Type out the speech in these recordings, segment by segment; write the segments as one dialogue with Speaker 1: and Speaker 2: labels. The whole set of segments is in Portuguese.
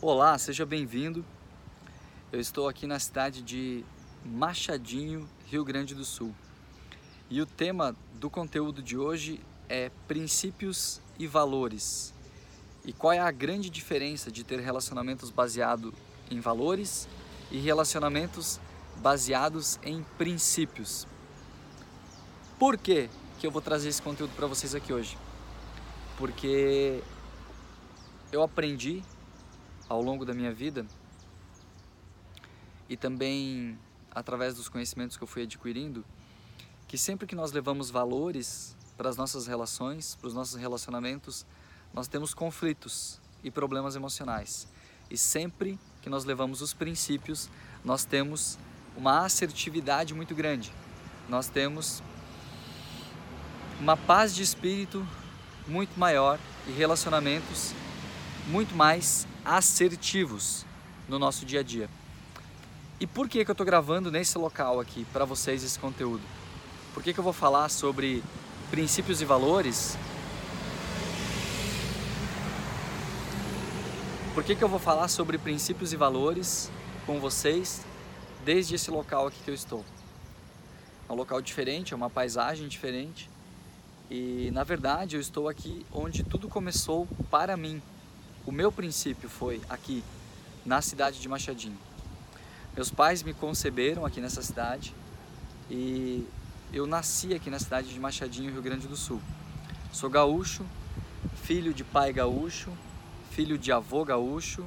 Speaker 1: Olá, seja bem-vindo. Eu estou aqui na cidade de Machadinho, Rio Grande do Sul. E o tema do conteúdo de hoje é princípios e valores. E qual é a grande diferença de ter relacionamentos baseados em valores e relacionamentos baseados em princípios? Por que, que eu vou trazer esse conteúdo para vocês aqui hoje? Porque eu aprendi ao longo da minha vida e também através dos conhecimentos que eu fui adquirindo, que sempre que nós levamos valores para as nossas relações, para os nossos relacionamentos, nós temos conflitos e problemas emocionais. E sempre que nós levamos os princípios, nós temos uma assertividade muito grande. Nós temos uma paz de espírito muito maior e relacionamentos muito mais assertivos no nosso dia a dia. E por que, que eu estou gravando nesse local aqui para vocês esse conteúdo? Por que, que eu vou falar sobre princípios e valores? Por que, que eu vou falar sobre princípios e valores com vocês desde esse local aqui que eu estou? É um local diferente, é uma paisagem diferente e na verdade eu estou aqui onde tudo começou para mim, o meu princípio foi aqui, na cidade de Machadinho. Meus pais me conceberam aqui nessa cidade e eu nasci aqui na cidade de Machadinho, Rio Grande do Sul. Sou gaúcho, filho de pai gaúcho, filho de avô gaúcho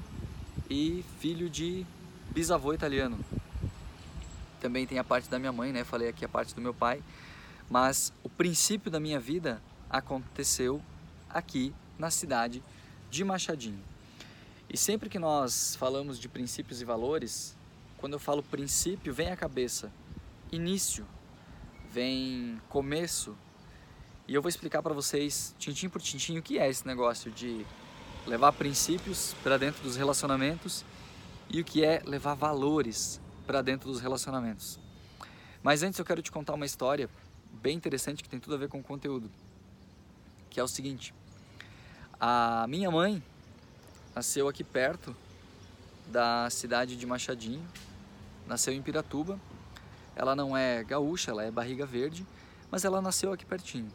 Speaker 1: e filho de bisavô italiano. Também tem a parte da minha mãe, né? Falei aqui a parte do meu pai, mas o princípio da minha vida aconteceu aqui na cidade de Machadinho. E sempre que nós falamos de princípios e valores, quando eu falo princípio, vem à cabeça início, vem começo. E eu vou explicar para vocês, tintim por tintim, o que é esse negócio de levar princípios para dentro dos relacionamentos e o que é levar valores para dentro dos relacionamentos. Mas antes eu quero te contar uma história bem interessante que tem tudo a ver com o conteúdo, que é o seguinte: a minha mãe nasceu aqui perto da cidade de Machadinho, nasceu em Piratuba. Ela não é gaúcha, ela é barriga verde, mas ela nasceu aqui pertinho.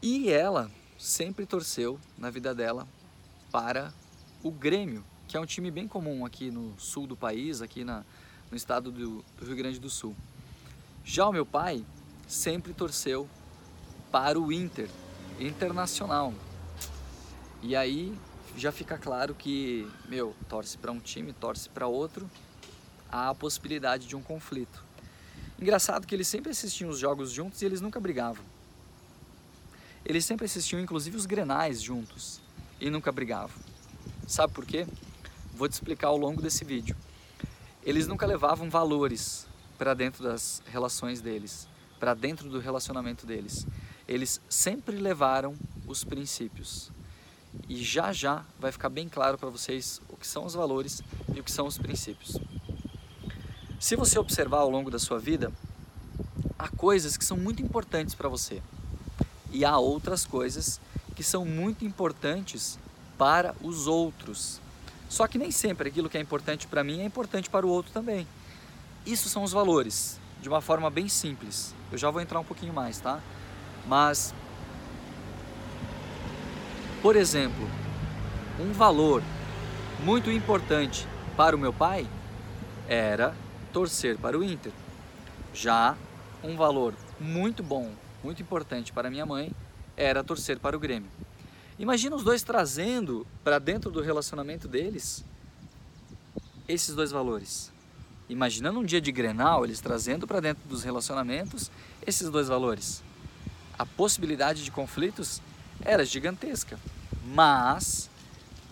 Speaker 1: E ela sempre torceu na vida dela para o Grêmio, que é um time bem comum aqui no sul do país, aqui na, no estado do, do Rio Grande do Sul. Já o meu pai sempre torceu para o Inter, internacional. E aí já fica claro que, meu, torce para um time, torce para outro, há a possibilidade de um conflito. Engraçado que eles sempre assistiam os jogos juntos e eles nunca brigavam. Eles sempre assistiam inclusive os grenais juntos e nunca brigavam. Sabe por quê? Vou te explicar ao longo desse vídeo. Eles nunca levavam valores para dentro das relações deles, para dentro do relacionamento deles eles sempre levaram os princípios. E já já vai ficar bem claro para vocês o que são os valores e o que são os princípios. Se você observar ao longo da sua vida, há coisas que são muito importantes para você e há outras coisas que são muito importantes para os outros. Só que nem sempre aquilo que é importante para mim é importante para o outro também. Isso são os valores, de uma forma bem simples. Eu já vou entrar um pouquinho mais, tá? Mas, por exemplo, um valor muito importante para o meu pai era torcer para o Inter. Já um valor muito bom, muito importante para minha mãe era torcer para o Grêmio. Imagina os dois trazendo para dentro do relacionamento deles esses dois valores. Imagina num dia de Grenal eles trazendo para dentro dos relacionamentos esses dois valores a possibilidade de conflitos era gigantesca. Mas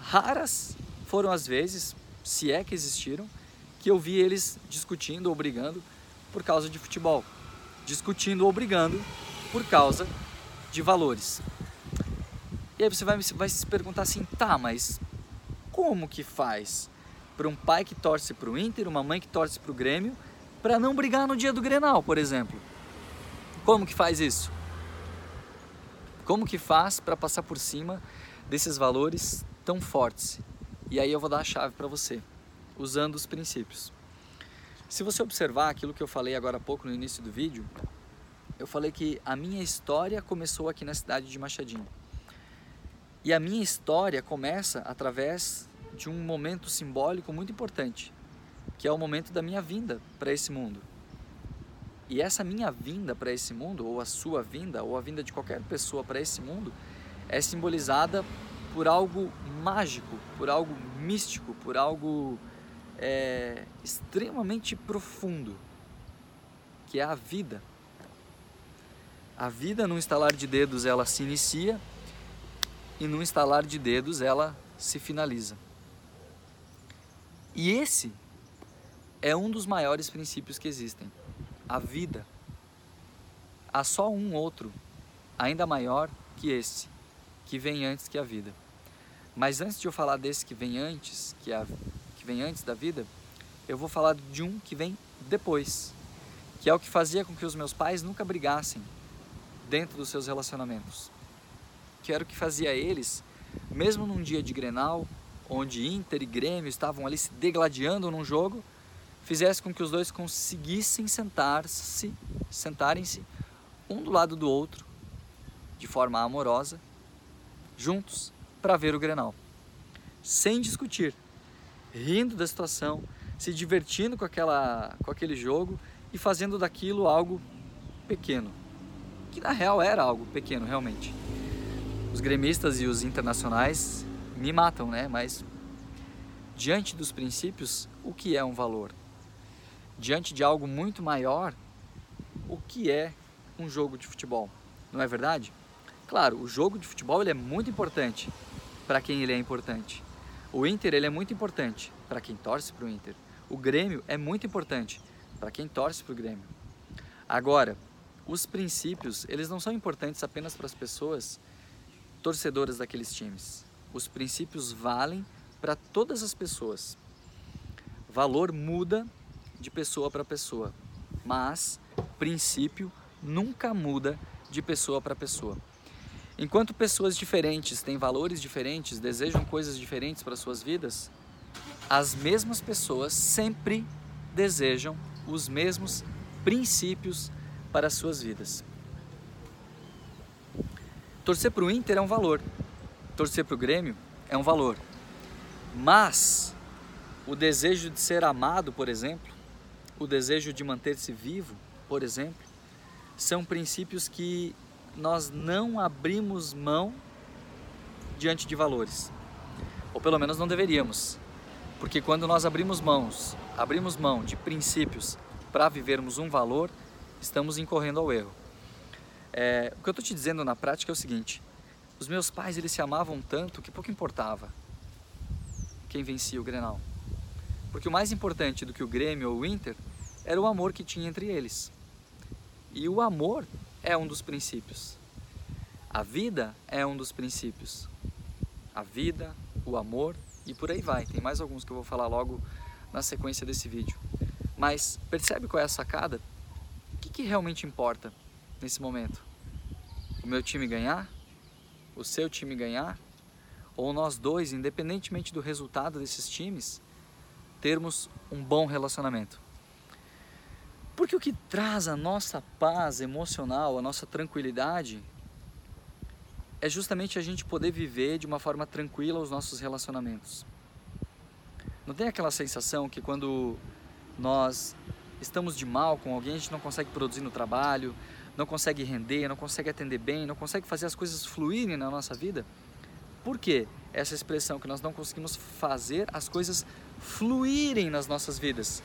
Speaker 1: raras foram as vezes, se é que existiram, que eu vi eles discutindo ou brigando por causa de futebol. Discutindo ou brigando por causa de valores. E aí você vai, vai se perguntar assim, tá, mas como que faz para um pai que torce para o Inter, uma mãe que torce para o Grêmio, para não brigar no dia do Grenal, por exemplo? Como que faz isso? Como que faz para passar por cima desses valores tão fortes E aí eu vou dar a chave para você, usando os princípios. Se você observar aquilo que eu falei agora há pouco no início do vídeo, eu falei que a minha história começou aqui na cidade de Machadinho. E a minha história começa através de um momento simbólico muito importante, que é o momento da minha vinda para esse mundo. E essa minha vinda para esse mundo, ou a sua vinda, ou a vinda de qualquer pessoa para esse mundo, é simbolizada por algo mágico, por algo místico, por algo é, extremamente profundo, que é a vida. A vida, num estalar de dedos, ela se inicia e num estalar de dedos, ela se finaliza. E esse é um dos maiores princípios que existem a vida. Há só um outro, ainda maior que esse, que vem antes que a vida. Mas antes de eu falar desse que vem antes, que, é a, que vem antes da vida, eu vou falar de um que vem depois, que é o que fazia com que os meus pais nunca brigassem dentro dos seus relacionamentos. Que era o que fazia eles, mesmo num dia de Grenal, onde Inter e Grêmio estavam ali se degladiando num jogo, fizesse com que os dois conseguissem sentar-se, sentarem-se um do lado do outro, de forma amorosa, juntos, para ver o Grenal, sem discutir, rindo da situação, se divertindo com, aquela, com aquele jogo e fazendo daquilo algo pequeno, que na real era algo pequeno realmente. Os gremistas e os internacionais me matam, né? Mas diante dos princípios, o que é um valor? Diante de algo muito maior, o que é um jogo de futebol, não é verdade? Claro, o jogo de futebol ele é muito importante para quem ele é importante. O Inter ele é muito importante para quem torce para o Inter. O Grêmio é muito importante para quem torce para o Grêmio. Agora, os princípios eles não são importantes apenas para as pessoas torcedoras daqueles times. Os princípios valem para todas as pessoas. Valor muda de pessoa para pessoa, mas princípio nunca muda de pessoa para pessoa. Enquanto pessoas diferentes têm valores diferentes, desejam coisas diferentes para suas vidas, as mesmas pessoas sempre desejam os mesmos princípios para suas vidas. Torcer para o Inter é um valor, torcer para o Grêmio é um valor, mas o desejo de ser amado, por exemplo, o desejo de manter-se vivo, por exemplo, são princípios que nós não abrimos mão diante de valores. Ou pelo menos não deveríamos. Porque quando nós abrimos mãos, abrimos mão de princípios para vivermos um valor, estamos incorrendo ao erro. É, o que eu estou te dizendo na prática é o seguinte: os meus pais eles se amavam tanto que pouco importava quem vencia o Grenal. Porque o mais importante do que o Grêmio ou o Inter era o amor que tinha entre eles. E o amor é um dos princípios. A vida é um dos princípios. A vida, o amor e por aí vai. Tem mais alguns que eu vou falar logo na sequência desse vídeo. Mas percebe qual é a sacada? O que, que realmente importa nesse momento? O meu time ganhar? O seu time ganhar? Ou nós dois, independentemente do resultado desses times, termos um bom relacionamento? Porque o que traz a nossa paz emocional, a nossa tranquilidade, é justamente a gente poder viver de uma forma tranquila os nossos relacionamentos. Não tem aquela sensação que quando nós estamos de mal com alguém, a gente não consegue produzir no trabalho, não consegue render, não consegue atender bem, não consegue fazer as coisas fluírem na nossa vida? Por quê? Essa expressão que nós não conseguimos fazer as coisas fluírem nas nossas vidas.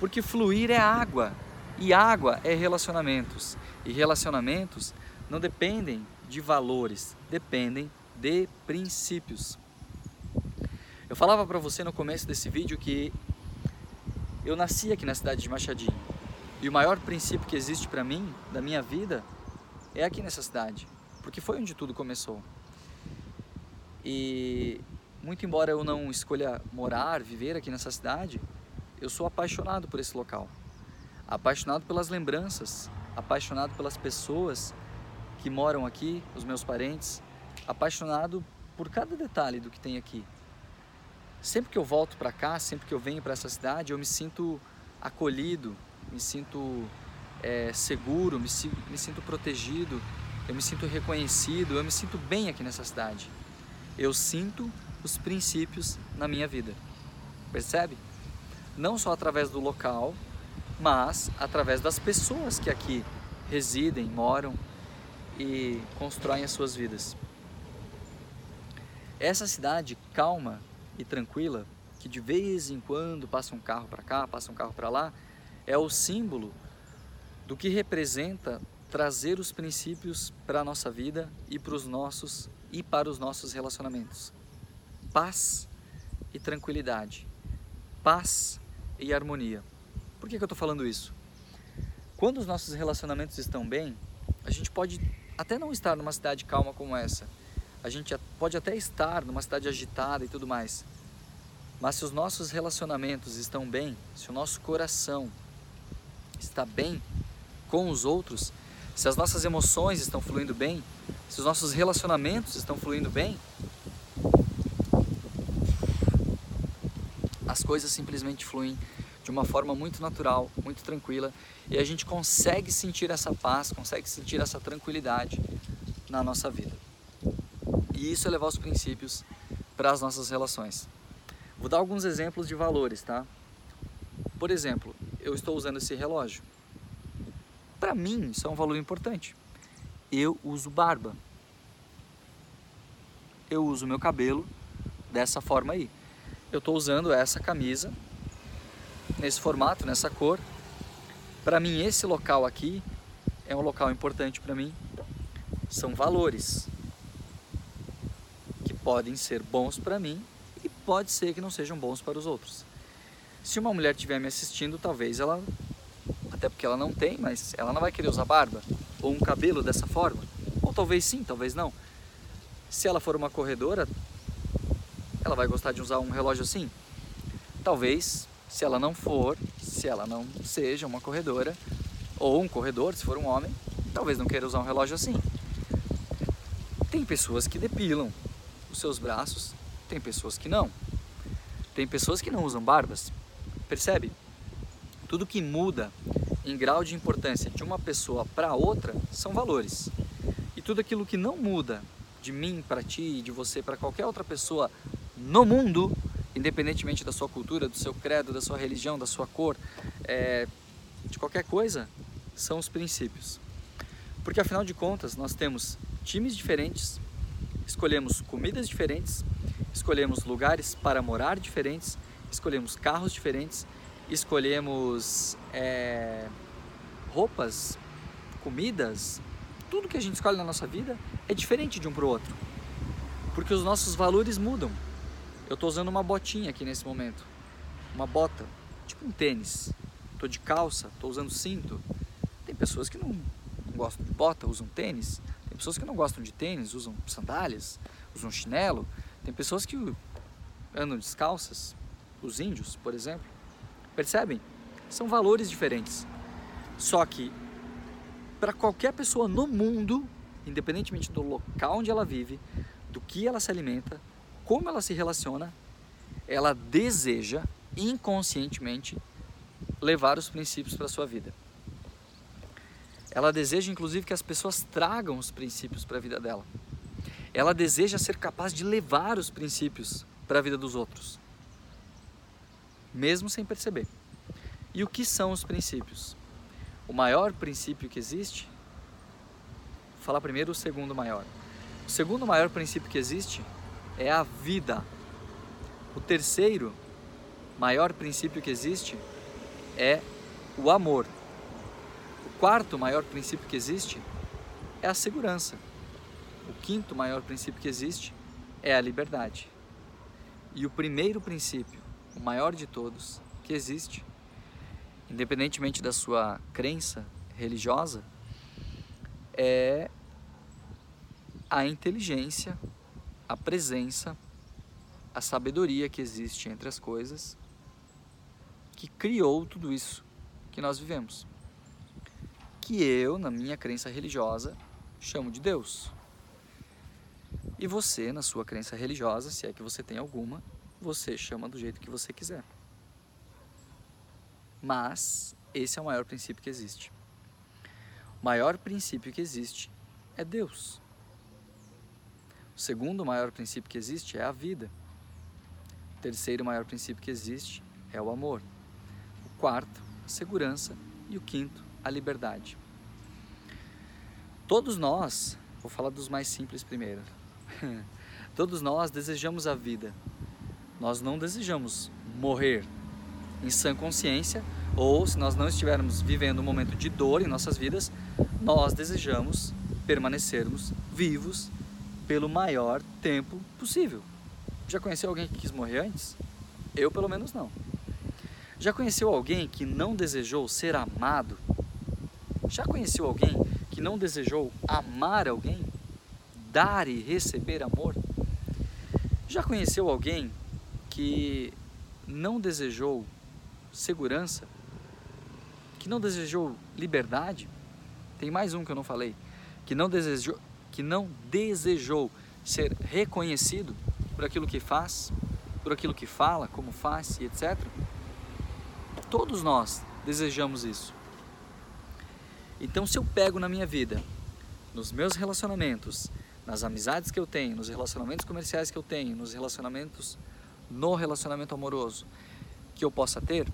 Speaker 1: Porque fluir é água, e água é relacionamentos. E relacionamentos não dependem de valores, dependem de princípios. Eu falava para você no começo desse vídeo que eu nasci aqui na cidade de Machadinho. E o maior princípio que existe para mim, da minha vida, é aqui nessa cidade, porque foi onde tudo começou. E muito embora eu não escolha morar, viver aqui nessa cidade, eu sou apaixonado por esse local apaixonado pelas lembranças, apaixonado pelas pessoas que moram aqui, os meus parentes, apaixonado por cada detalhe do que tem aqui. sempre que eu volto para cá, sempre que eu venho para essa cidade, eu me sinto acolhido, me sinto é, seguro, me, me sinto protegido, eu me sinto reconhecido, eu me sinto bem aqui nessa cidade. Eu sinto os princípios na minha vida. Percebe? Não só através do local, mas através das pessoas que aqui residem, moram e constroem as suas vidas. Essa cidade calma e tranquila, que de vez em quando passa um carro para cá, passa um carro para lá, é o símbolo do que representa trazer os princípios para a nossa vida e para os nossos e para os nossos relacionamentos. Paz e tranquilidade. Paz e harmonia. Por que, que eu estou falando isso? Quando os nossos relacionamentos estão bem, a gente pode até não estar numa cidade calma como essa. A gente pode até estar numa cidade agitada e tudo mais. Mas se os nossos relacionamentos estão bem, se o nosso coração está bem com os outros, se as nossas emoções estão fluindo bem, se os nossos relacionamentos estão fluindo bem, as coisas simplesmente fluem de uma forma muito natural, muito tranquila, e a gente consegue sentir essa paz, consegue sentir essa tranquilidade na nossa vida. E isso é levar os princípios para as nossas relações. Vou dar alguns exemplos de valores, tá? Por exemplo, eu estou usando esse relógio. Para mim, isso é um valor importante. Eu uso barba. Eu uso meu cabelo dessa forma aí. Eu estou usando essa camisa nesse formato, nessa cor. Para mim, esse local aqui é um local importante para mim. São valores que podem ser bons para mim e pode ser que não sejam bons para os outros. Se uma mulher estiver me assistindo, talvez ela, até porque ela não tem, mas ela não vai querer usar barba ou um cabelo dessa forma. Ou talvez sim, talvez não. Se ela for uma corredora, ela vai gostar de usar um relógio assim. Talvez se ela não for, se ela não seja uma corredora, ou um corredor, se for um homem, talvez não queira usar um relógio assim. Tem pessoas que depilam os seus braços, tem pessoas que não. Tem pessoas que não usam barbas. Percebe? Tudo que muda em grau de importância de uma pessoa para outra são valores. E tudo aquilo que não muda de mim para ti, de você para qualquer outra pessoa no mundo independentemente da sua cultura, do seu credo, da sua religião, da sua cor, é, de qualquer coisa, são os princípios. Porque afinal de contas, nós temos times diferentes, escolhemos comidas diferentes, escolhemos lugares para morar diferentes, escolhemos carros diferentes, escolhemos é, roupas, comidas, tudo que a gente escolhe na nossa vida é diferente de um para o outro. Porque os nossos valores mudam. Eu estou usando uma botinha aqui nesse momento. Uma bota, tipo um tênis. Estou de calça, estou usando cinto. Tem pessoas que não, não gostam de bota, usam tênis. Tem pessoas que não gostam de tênis, usam sandálias, usam chinelo. Tem pessoas que andam descalças, os índios, por exemplo. Percebem? São valores diferentes. Só que para qualquer pessoa no mundo, independentemente do local onde ela vive, do que ela se alimenta, como ela se relaciona, ela deseja inconscientemente levar os princípios para a sua vida. Ela deseja inclusive que as pessoas tragam os princípios para a vida dela. Ela deseja ser capaz de levar os princípios para a vida dos outros, mesmo sem perceber. E o que são os princípios? O maior princípio que existe, vou falar primeiro o segundo maior. O segundo maior princípio que existe é a vida. O terceiro maior princípio que existe é o amor. O quarto maior princípio que existe é a segurança. O quinto maior princípio que existe é a liberdade. E o primeiro princípio, o maior de todos, que existe, independentemente da sua crença religiosa, é a inteligência a presença, a sabedoria que existe entre as coisas, que criou tudo isso que nós vivemos. Que eu, na minha crença religiosa, chamo de Deus. E você, na sua crença religiosa, se é que você tem alguma, você chama do jeito que você quiser. Mas esse é o maior princípio que existe. O maior princípio que existe é Deus. O segundo maior princípio que existe é a vida. O terceiro maior princípio que existe é o amor. O quarto, a segurança. E o quinto, a liberdade. Todos nós, vou falar dos mais simples primeiro. Todos nós desejamos a vida. Nós não desejamos morrer em sã consciência ou se nós não estivermos vivendo um momento de dor em nossas vidas, nós desejamos permanecermos vivos pelo maior tempo possível. Já conheceu alguém que quis morrer antes? Eu, pelo menos, não. Já conheceu alguém que não desejou ser amado? Já conheceu alguém que não desejou amar alguém? Dar e receber amor? Já conheceu alguém que não desejou segurança? Que não desejou liberdade? Tem mais um que eu não falei, que não desejou, que não desejou ser reconhecido por aquilo que faz, por aquilo que fala, como faz e etc. Todos nós desejamos isso. Então, se eu pego na minha vida, nos meus relacionamentos, nas amizades que eu tenho, nos relacionamentos comerciais que eu tenho, nos relacionamentos, no relacionamento amoroso que eu possa ter,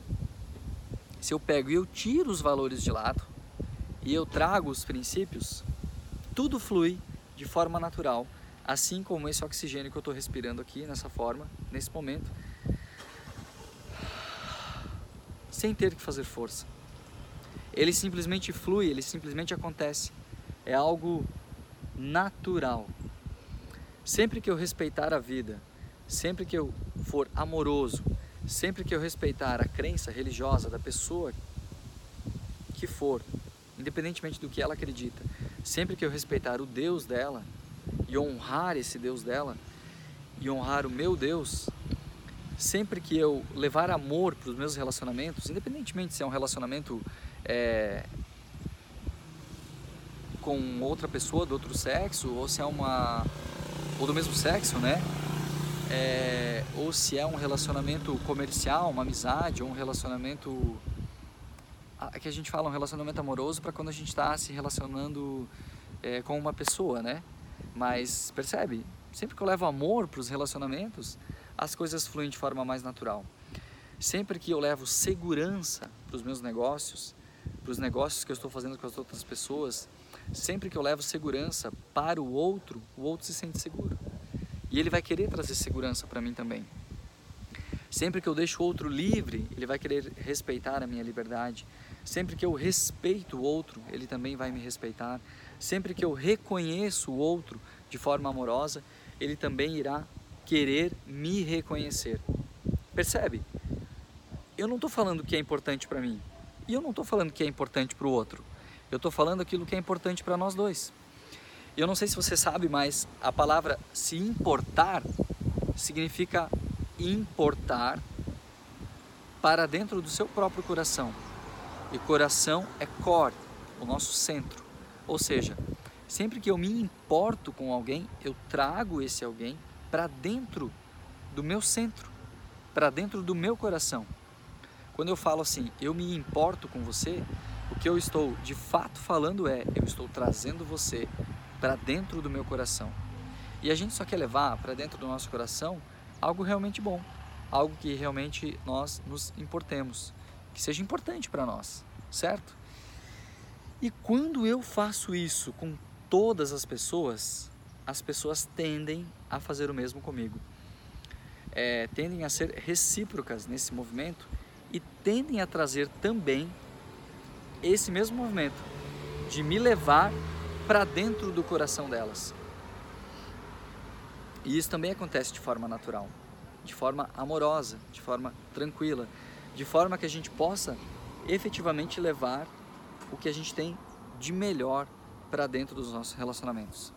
Speaker 1: se eu pego e eu tiro os valores de lado e eu trago os princípios, tudo flui de forma natural assim como esse oxigênio que eu estou respirando aqui nessa forma, nesse momento, sem ter que fazer força. Ele simplesmente flui, ele simplesmente acontece. É algo natural. Sempre que eu respeitar a vida, sempre que eu for amoroso, sempre que eu respeitar a crença religiosa da pessoa que for, independentemente do que ela acredita, sempre que eu respeitar o Deus dela, e honrar esse Deus dela e honrar o meu Deus, sempre que eu levar amor para os meus relacionamentos, independentemente se é um relacionamento é, com outra pessoa do outro sexo ou se é uma ou do mesmo sexo, né? É, ou se é um relacionamento comercial, uma amizade ou um relacionamento que a gente fala um relacionamento amoroso para quando a gente está se relacionando é, com uma pessoa, né? Mas percebe? Sempre que eu levo amor para os relacionamentos, as coisas fluem de forma mais natural. Sempre que eu levo segurança para os meus negócios, para os negócios que eu estou fazendo com as outras pessoas, sempre que eu levo segurança para o outro, o outro se sente seguro. E ele vai querer trazer segurança para mim também. Sempre que eu deixo o outro livre, ele vai querer respeitar a minha liberdade. Sempre que eu respeito o outro, ele também vai me respeitar. Sempre que eu reconheço o outro de forma amorosa, ele também irá querer me reconhecer. Percebe? Eu não estou falando que é importante para mim e eu não estou falando que é importante para o outro. Eu estou falando aquilo que é importante para nós dois. Eu não sei se você sabe, mas a palavra se importar significa importar para dentro do seu próprio coração. E coração é core, o nosso centro. Ou seja, sempre que eu me importo com alguém, eu trago esse alguém para dentro do meu centro, para dentro do meu coração. Quando eu falo assim, eu me importo com você, o que eu estou de fato falando é, eu estou trazendo você para dentro do meu coração. E a gente só quer levar para dentro do nosso coração algo realmente bom, algo que realmente nós nos importemos, que seja importante para nós, certo? E quando eu faço isso com todas as pessoas, as pessoas tendem a fazer o mesmo comigo. É, tendem a ser recíprocas nesse movimento e tendem a trazer também esse mesmo movimento de me levar para dentro do coração delas. E isso também acontece de forma natural, de forma amorosa, de forma tranquila, de forma que a gente possa efetivamente levar o que a gente tem de melhor para dentro dos nossos relacionamentos.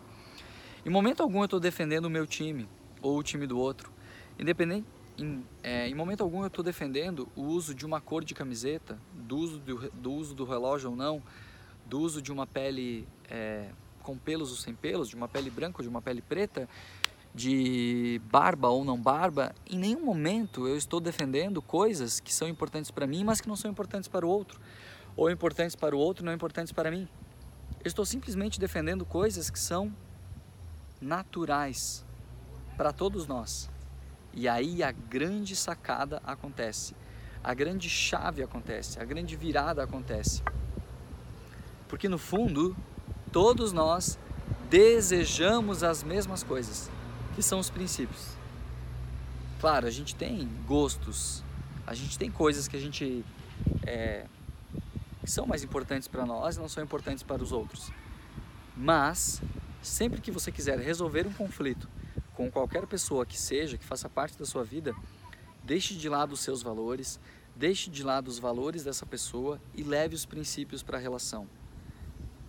Speaker 1: Em momento algum eu estou defendendo o meu time ou o time do outro. Independente, em, é, em momento algum eu estou defendendo o uso de uma cor de camiseta, do uso do, do uso do relógio ou não, do uso de uma pele é, com pelos ou sem pelos, de uma pele branca ou de uma pele preta, de barba ou não barba, em nenhum momento eu estou defendendo coisas que são importantes para mim, mas que não são importantes para o outro, ou importantes para o outro, não importantes para mim. Eu estou simplesmente defendendo coisas que são naturais para todos nós. E aí a grande sacada acontece, a grande chave acontece, a grande virada acontece. Porque no fundo, todos nós desejamos as mesmas coisas que são os princípios. Claro, a gente tem gostos, a gente tem coisas que a gente é, que são mais importantes para nós e não são importantes para os outros. Mas sempre que você quiser resolver um conflito com qualquer pessoa que seja, que faça parte da sua vida, deixe de lado os seus valores, deixe de lado os valores dessa pessoa e leve os princípios para a relação.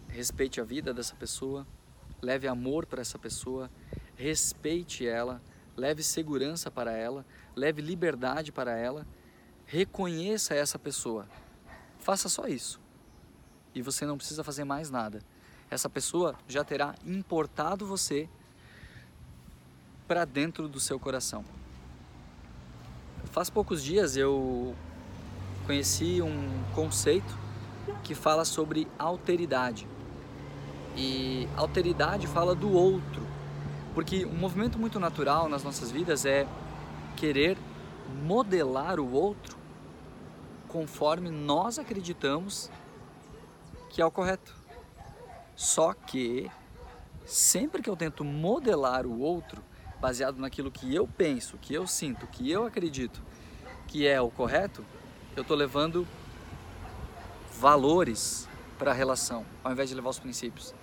Speaker 1: Respeite a vida dessa pessoa, leve amor para essa pessoa, respeite ela, leve segurança para ela, leve liberdade para ela, reconheça essa pessoa. Faça só isso. E você não precisa fazer mais nada. Essa pessoa já terá importado você para dentro do seu coração. Faz poucos dias eu conheci um conceito que fala sobre alteridade. E alteridade fala do outro, porque um movimento muito natural nas nossas vidas é querer modelar o outro conforme nós acreditamos que é o correto. Só que sempre que eu tento modelar o outro baseado naquilo que eu penso, que eu sinto, que eu acredito que é o correto, eu estou levando valores para a relação, ao invés de levar os princípios.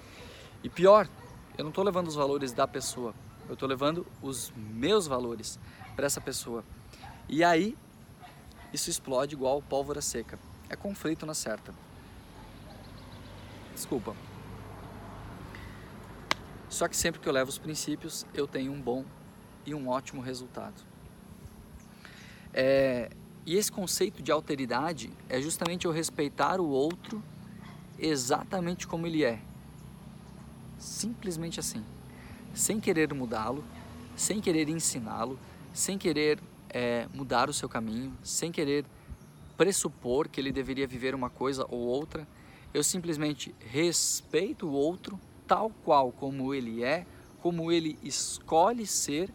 Speaker 1: E pior, eu não estou levando os valores da pessoa, eu estou levando os meus valores para essa pessoa. E aí, isso explode igual pólvora seca. É conflito na certa. Desculpa. Só que sempre que eu levo os princípios, eu tenho um bom e um ótimo resultado. É, e esse conceito de alteridade é justamente eu respeitar o outro exatamente como ele é, Simplesmente assim. Sem querer mudá-lo, sem querer ensiná-lo, sem querer é, mudar o seu caminho, sem querer pressupor que ele deveria viver uma coisa ou outra. Eu simplesmente respeito o outro tal qual como ele é, como ele escolhe ser,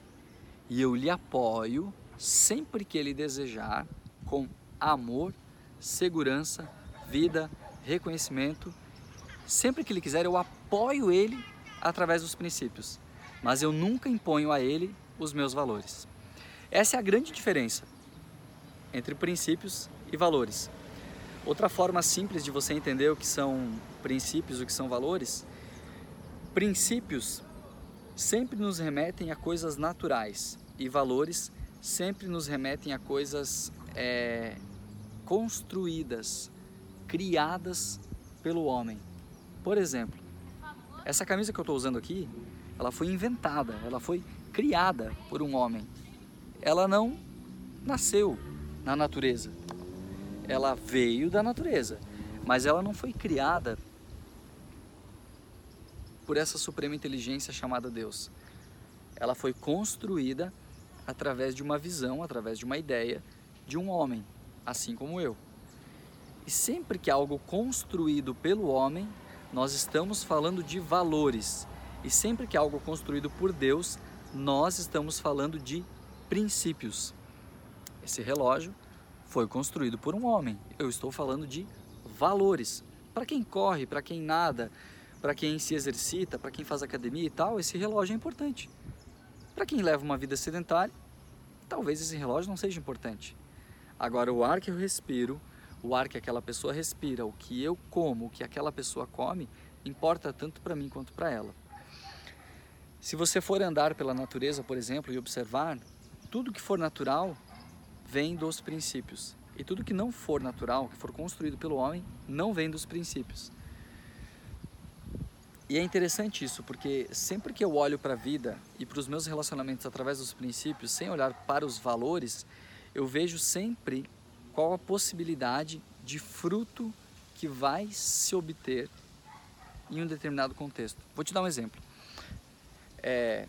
Speaker 1: e eu lhe apoio sempre que ele desejar, com amor, segurança, vida, reconhecimento. Sempre que ele quiser, eu apoio apoio ele através dos princípios, mas eu nunca imponho a ele os meus valores. Essa é a grande diferença entre princípios e valores. Outra forma simples de você entender o que são princípios, o que são valores, princípios sempre nos remetem a coisas naturais e valores sempre nos remetem a coisas é, construídas, criadas pelo homem. Por exemplo, essa camisa que eu estou usando aqui, ela foi inventada, ela foi criada por um homem. Ela não nasceu na natureza. Ela veio da natureza, mas ela não foi criada por essa suprema inteligência chamada Deus. Ela foi construída através de uma visão, através de uma ideia de um homem, assim como eu. E sempre que algo construído pelo homem nós estamos falando de valores. E sempre que algo é construído por Deus, nós estamos falando de princípios. Esse relógio foi construído por um homem. Eu estou falando de valores. Para quem corre, para quem nada, para quem se exercita, para quem faz academia e tal, esse relógio é importante. Para quem leva uma vida sedentária, talvez esse relógio não seja importante. Agora, o ar que eu respiro, o ar que aquela pessoa respira, o que eu como, o que aquela pessoa come, importa tanto para mim quanto para ela. Se você for andar pela natureza, por exemplo, e observar, tudo que for natural vem dos princípios. E tudo que não for natural, que for construído pelo homem, não vem dos princípios. E é interessante isso, porque sempre que eu olho para a vida e para os meus relacionamentos através dos princípios, sem olhar para os valores, eu vejo sempre qual a possibilidade de fruto que vai se obter em um determinado contexto. Vou te dar um exemplo. É,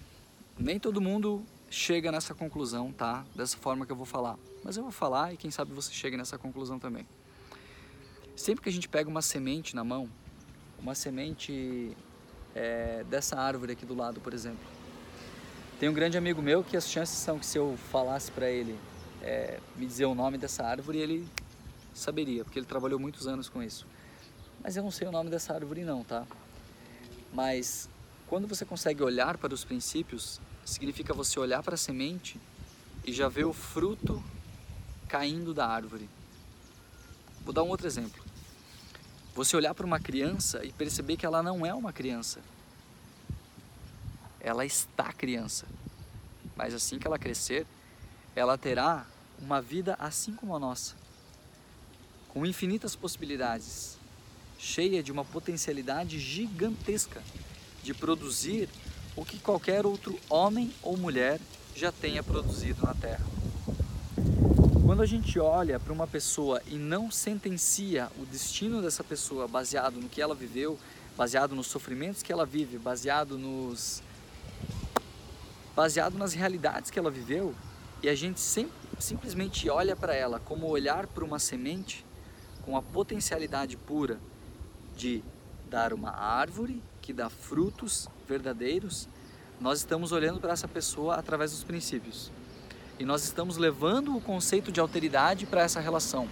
Speaker 1: Nem todo mundo chega nessa conclusão, tá? Dessa forma que eu vou falar. Mas eu vou falar e quem sabe você chega nessa conclusão também. Sempre que a gente pega uma semente na mão, uma semente é, dessa árvore aqui do lado, por exemplo. Tem um grande amigo meu que as chances são que se eu falasse para ele é, me dizer o nome dessa árvore, ele saberia, porque ele trabalhou muitos anos com isso. Mas eu não sei o nome dessa árvore não, tá? Mas quando você consegue olhar para os princípios, significa você olhar para a semente e já ver o fruto caindo da árvore. Vou dar um outro exemplo. Você olhar para uma criança e perceber que ela não é uma criança. Ela está criança. Mas assim que ela crescer, ela terá uma vida assim como a nossa, com infinitas possibilidades, cheia de uma potencialidade gigantesca de produzir o que qualquer outro homem ou mulher já tenha produzido na Terra. Quando a gente olha para uma pessoa e não sentencia o destino dessa pessoa baseado no que ela viveu, baseado nos sofrimentos que ela vive, baseado nos baseado nas realidades que ela viveu, e a gente sim, simplesmente olha para ela como olhar para uma semente com a potencialidade pura de dar uma árvore que dá frutos verdadeiros, nós estamos olhando para essa pessoa através dos princípios. E nós estamos levando o conceito de alteridade para essa relação.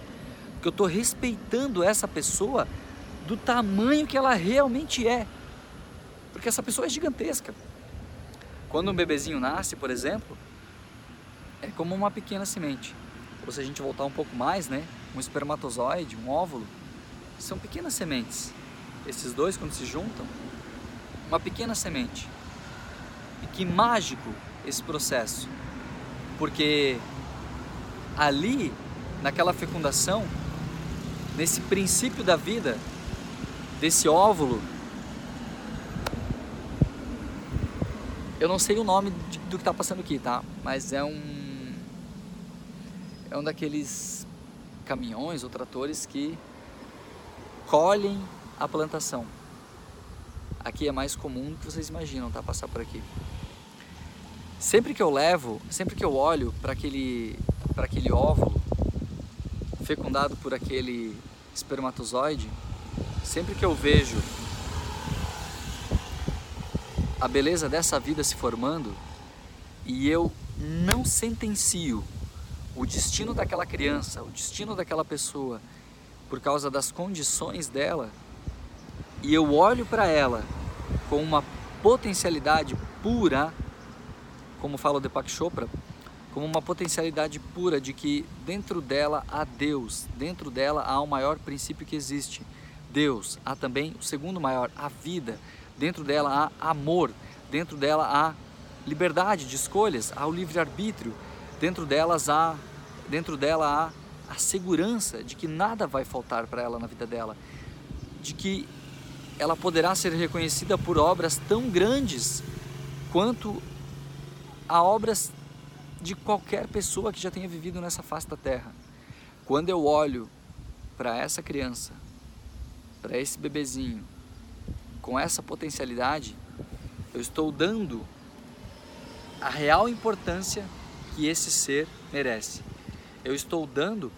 Speaker 1: Porque eu estou respeitando essa pessoa do tamanho que ela realmente é. Porque essa pessoa é gigantesca. Quando um bebezinho nasce, por exemplo, é como uma pequena semente. Ou se a gente voltar um pouco mais, né? Um espermatozoide, um óvulo, são pequenas sementes. Esses dois, quando se juntam, uma pequena semente. E que mágico esse processo porque ali, naquela fecundação, nesse princípio da vida, desse óvulo, eu não sei o nome do que está passando aqui, tá? Mas é um é um daqueles caminhões ou tratores que colhem a plantação. Aqui é mais comum do que vocês imaginam, tá? Passar por aqui. Sempre que eu levo, sempre que eu olho para aquele, para aquele óvulo fecundado por aquele espermatozoide, sempre que eu vejo a beleza dessa vida se formando e eu não sentencio o destino daquela criança, o destino daquela pessoa por causa das condições dela, e eu olho para ela com uma potencialidade pura como fala o Deepak Chopra, como uma potencialidade pura de que dentro dela há Deus, dentro dela há o maior princípio que existe, Deus. Há também o segundo maior, a vida. Dentro dela há amor, dentro dela há liberdade de escolhas, há o livre-arbítrio. Dentro delas há, dentro dela há a segurança de que nada vai faltar para ela na vida dela, de que ela poderá ser reconhecida por obras tão grandes quanto a obras de qualquer pessoa que já tenha vivido nessa face da terra. Quando eu olho para essa criança, para esse bebezinho, com essa potencialidade, eu estou dando a real importância que esse ser merece. Eu estou dando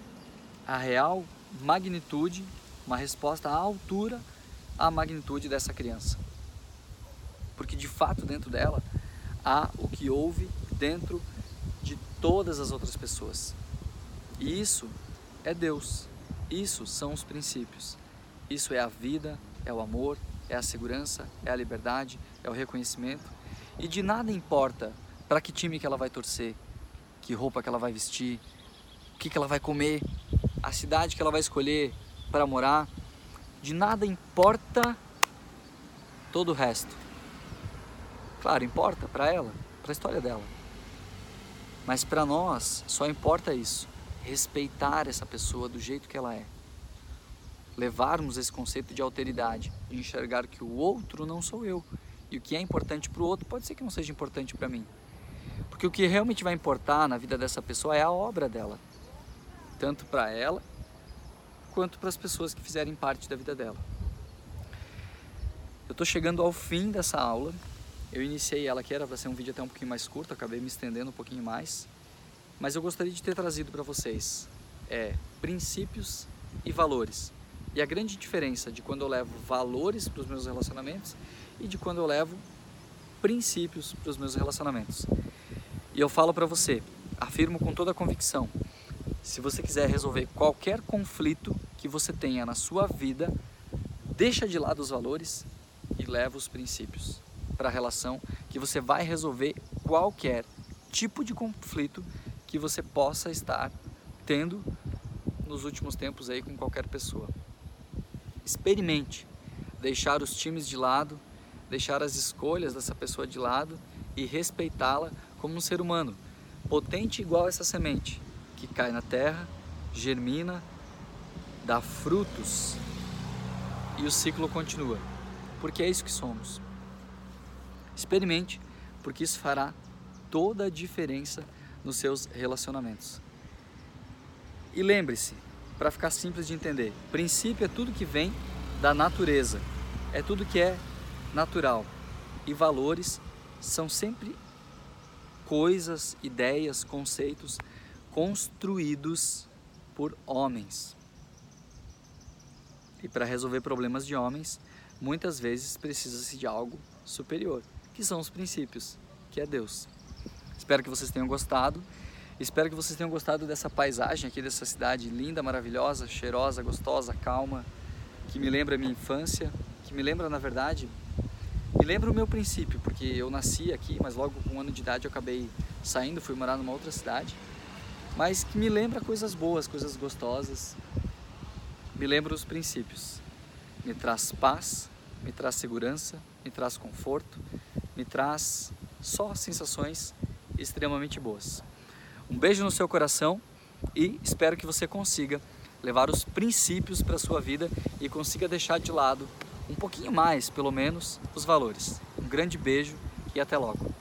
Speaker 1: a real magnitude, uma resposta à altura à magnitude dessa criança. Porque de fato dentro dela há o que houve dentro de todas as outras pessoas. E isso é Deus. Isso são os princípios. Isso é a vida, é o amor, é a segurança, é a liberdade, é o reconhecimento. E de nada importa para que time que ela vai torcer, que roupa que ela vai vestir, o que, que ela vai comer, a cidade que ela vai escolher para morar. De nada importa todo o resto. Claro, importa para ela, para a história dela. Mas para nós só importa isso, respeitar essa pessoa do jeito que ela é. Levarmos esse conceito de alteridade, de enxergar que o outro não sou eu. E o que é importante para o outro pode ser que não seja importante para mim. Porque o que realmente vai importar na vida dessa pessoa é a obra dela. Tanto para ela, quanto para as pessoas que fizerem parte da vida dela. Eu estou chegando ao fim dessa aula Eu iniciei ela que era para ser um vídeo até um pouquinho mais curto, acabei me estendendo um pouquinho mais, mas eu gostaria de ter trazido para vocês é, princípios e valores. E a grande diferença de quando eu levo valores para os meus relacionamentos e de quando eu levo princípios para os meus relacionamentos. E eu falo para você, afirmo com toda a convicção, se você quiser resolver qualquer conflito que você tenha na sua vida, deixa de lado os valores e leva os princípios para a relação que você vai resolver qualquer tipo de conflito que você possa estar tendo nos últimos tempos aí com qualquer pessoa. Experimente deixar os times de lado, deixar as escolhas dessa pessoa de lado e respeitá-la como um ser humano, potente igual essa semente que cai na terra, germina, dá frutos e o ciclo continua. Porque é isso que somos. Experimente, porque isso fará toda a diferença nos seus relacionamentos. E lembre-se, para ficar simples de entender, princípio é tudo que vem da natureza, é tudo que é natural. E valores são sempre coisas, ideias, conceitos construídos por homens. E para resolver problemas de homens, muitas vezes precisa-se de algo superior que são os princípios, que é Deus. Espero que vocês tenham gostado. Espero que vocês tenham gostado dessa paisagem aqui dessa cidade linda, maravilhosa, cheirosa, gostosa, calma, que me lembra a minha infância, que me lembra, na verdade, lembra o meu princípio, porque eu nasci aqui, mas logo com um ano de idade eu acabei saindo, fui morar numa outra cidade, mas que me lembra coisas boas, coisas gostosas, me lembra os princípios, me traz paz, me traz segurança, me traz conforto, me traz só sensações extremamente boas. Um beijo no seu coração e espero que você consiga levar os princípios para a sua vida e consiga deixar de lado um pouquinho mais, pelo menos, os valores. Um grande beijo e até logo.